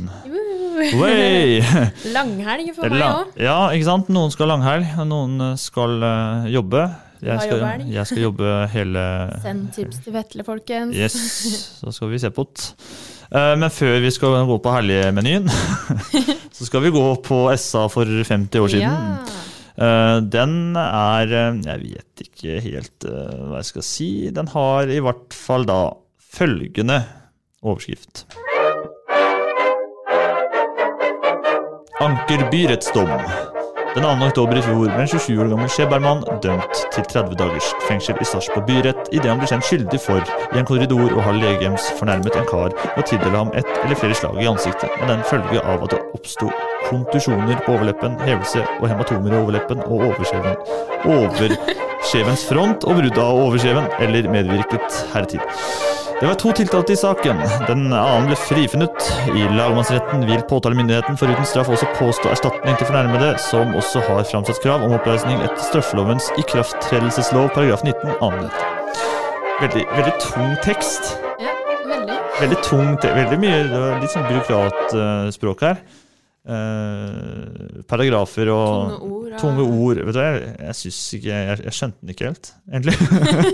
Langhelg for meg òg. Ja, ikke sant. Noen skal langhelg, og noen skal uh, jobbe. Jeg skal, jeg skal jobbe hele Send tips til Vetle, folkens. Yes, så skal vi se på det. Eh, Men før vi skal gå på helgemenyen, så skal vi gå på SA for 50 år siden. Ja. Eh, Den er eh, Jeg vet ikke helt eh, hva jeg skal si. Den har i hvert fall da følgende overskrift. Anker byrettsdom. Den 2. oktober i fjor ble en 27 år gammel skjebbermann dømt til 30 dagers fengsel i Sarpsborg byrett idet han ble kjent skyldig for i en korridor å ha legemsfornærmet en kar og tildele ham ett eller flere slag i ansiktet, med den følge av at det oppsto kontusjoner på overleppen, hevelse og hematomer i overleppen og overskjeven, overskjevens front og brudd av overskjeven, eller medvirket heretil. Det var to tiltalte i saken. Den annen ble frifunnet. I lagmannsretten vil påtalemyndigheten foruten straff også påstå erstatning til fornærmede, som også har framsatt krav om oppreisning etter straffelovens ikrafttredelseslov paragraf 19 annet. Veldig, veldig tung tekst. Ja, veldig. Veldig tung, tekst. veldig mye det var litt sånn byråkratspråk her. Eh, paragrafer og Tunge ord, ja. tunge ord. Vet du, jeg, jeg syns ikke jeg, jeg skjønte den ikke helt, egentlig.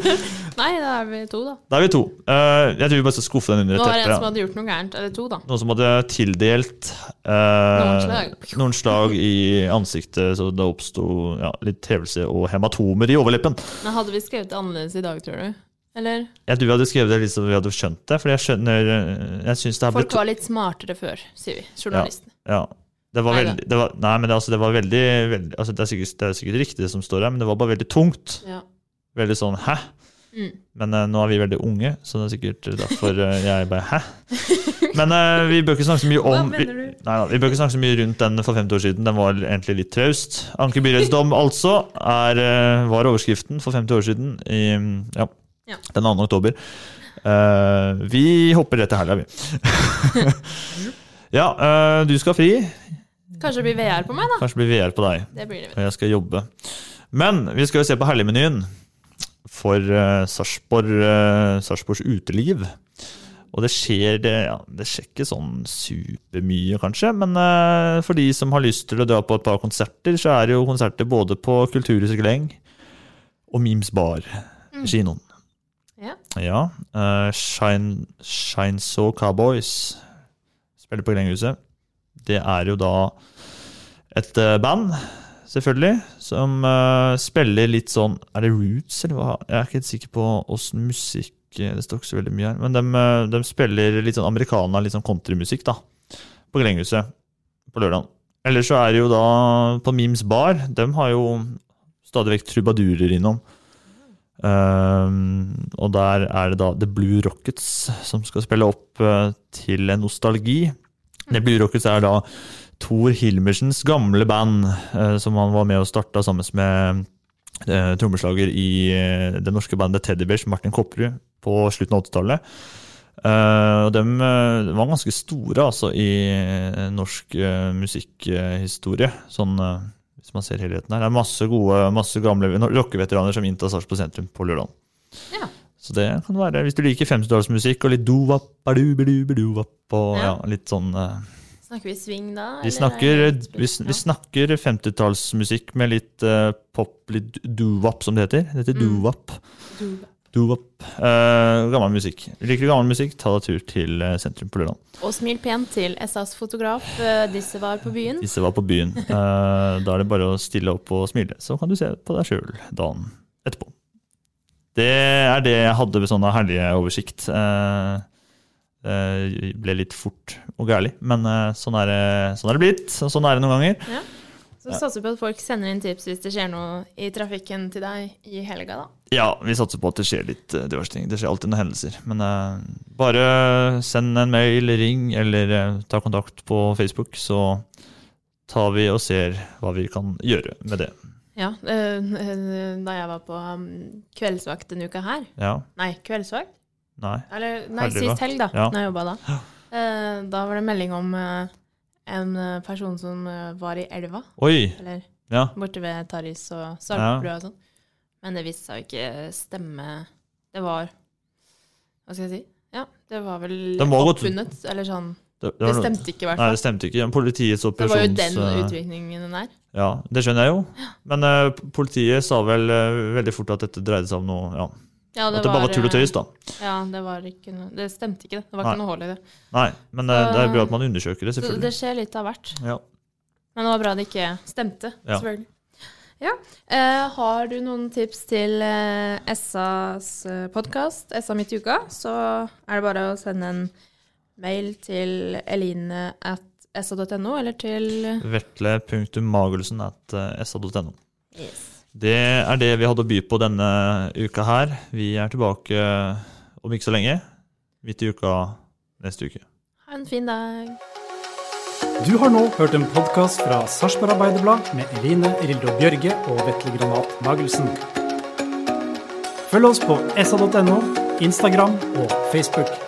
Nei, da er vi to, da. Da er vi to. Uh, jeg tror vi bare skal skuffe den under Nå et var det en teppe. som hadde gjort noe gærent. Eller to, da. Noen som hadde tildelt uh, Noen slag. noen slag i ansiktet, så det oppsto ja, litt hevelse og hematomer i overleppen. Men hadde vi skrevet det annerledes i dag, tror du? Eller? Jeg tror vi hadde skrevet det litt så vi hadde skjønt det, Fordi jeg skjønner Jeg det Folk var litt smartere før, sier vi. Journalistene. Ja. Det var veldig det var, Nei, men det, altså, det var veldig, veldig altså, det, er sikkert, det er sikkert riktig det som står her, men det var bare veldig tungt. Ja. Veldig sånn hæ? Mm. Men uh, nå er vi veldig unge, så det er sikkert derfor uh, jeg bare hæ? Men uh, vi bør ikke snakke så mye om vi, nei, da, vi bør ikke snakke så mye rundt den for 50 år siden. Den var egentlig litt traust. Anker byrettsdom, altså, er, var overskriften for 50 år siden i ja, Ja. den 2. oktober. Vi hopper rett til helga, vi. ja, eh, du skal fri. Kanskje det blir VR på meg, da. Kanskje det blir VR på deg. Det blir det. Og jeg skal jobbe. Men vi skal jo se på helligmenyen for uh, Sarpsborg, eh, Sarpsborgs uteliv. Og det skjer, det, ja, det skjer ikke sånn supermye, kanskje. Men uh, for de som har lyst til å dra på et par konserter, så er det jo konserter både på Kulturhuset Gleng og Mims Bar. Kinoen. Ja. Ja. uh, Shine, Shine So Cowboys spiller på Glenghuset. Det er jo da et eh, band, selvfølgelig, som eh, spiller litt sånn Er det roots, eller hva? Jeg er ikke helt sikker på åssen musikk eh, Det står ikke så veldig mye her. Men de, de spiller litt sånn americana, litt sånn countrymusikk, da. På Glenghuset på lørdag. Eller så er det jo da på Mims Bar. De har jo stadig vekk trubadurer innom. Ehm, og der er det da The Blue Rockets som skal spille opp uh, til en nostalgi. The Blue Rockets er da Thor Hilmersens gamle band, uh, som han var med og starta sammen med uh, trommeslager i det norske bandet Teddybears, Martin Kopperud, på slutten av 80-tallet. Eh, og de var ganske store altså, i norsk musikkhistorie. Sånn, hvis man ser helheten her. Det er masse gode, masse gamle rockeveteraner som inntar Sarpsborg sentrum på lørdag. Ja. Så det kan være, hvis du liker 50-tallsmusikk og litt do-wap, ba-du-ba-du-ba-du-wap og ja, litt sånn Snakker vi swing da? vi snakker, er vi, vi snakker 50-tallsmusikk med litt uh, pop, litt doo-wop, som det heter. Det heter Mm. doo-wop. Do- Doo-wop. Eh, gammel musikk. Liker du gammel musikk, ta deg tur til eh, sentrum på lørdag. Og smil pent til SAs fotograf. eh, Disse var på byen. Disse var på byen. Uh, da er det bare å stille opp og smile, så kan du se på deg sjøl dagen etterpå. Det er det jeg hadde ved sånn helgeoversikt. Uh, ble litt fort og gærlig, men sånn, er sånn er det blitt. Og sånn er det noen ganger. Ja. Så satser vi på at folk sender inn tips hvis det skjer noe i trafikken til deg i helga, da. Ja, vi satser på at det skjer litt uh, diverse ting. Det skjer alltid noen hendelser. Men uh, bare send en mail, ring, eller uh, ta kontakt på Facebook, så tar vi og ser hva vi kan gjøre med det. Ja, da jeg var på um, kveldsvakt denne uka her Ja? Nei, kveldsvakt? Nei? Eller nei, sist helg, da. Ja. Når jeg jobba da. Da var det melding om eh, en eh, person som eh, var i elva. Oi! Eller Ja. borte ved Taris og Sarpsbrua og sånn. Men det viste seg ikke stemme. Det var Hva skal jeg si? Ja, det var vel Det oppfunnet, eller sånn. Det, Det det, stemte ikke, i hvert fall. Nei, det stemte ikke. Politiets Det var jo den utviklingen den der. Ja, det skjønner jeg jo. Men uh, politiet sa vel uh, veldig fort at dette dreide seg om noe ja. Ja, At det bare var tull og tøys, da. Ja, det noe Det stemte ikke, det. Det var Nei. ikke noe hull i det. Nei, men eh, Så- det er bra at man undersøker det, selvfølgelig. det skjer litt av hvert. Ja. Men det var bra det ikke stemte, Ja. selvfølgelig. Ja. Eh, har du noen tips til eh, SAs podkast, SA Midt i uka, så er det bare å sende en mail til eline at sa.no, eller til Vetle.magelsen at eh, sa.no. Yes. Det er det vi hadde å by på denne uka her. Vi er tilbake om ikke så lenge. Midt i uka neste uke. Ha en fin dag. Du har nå hørt en podkast fra Sarpsborg Arbeiderblad med Eline Rildo Bjørge og Vetle Granat Magelsen. Følg oss på sa.no, Instagram og Facebook.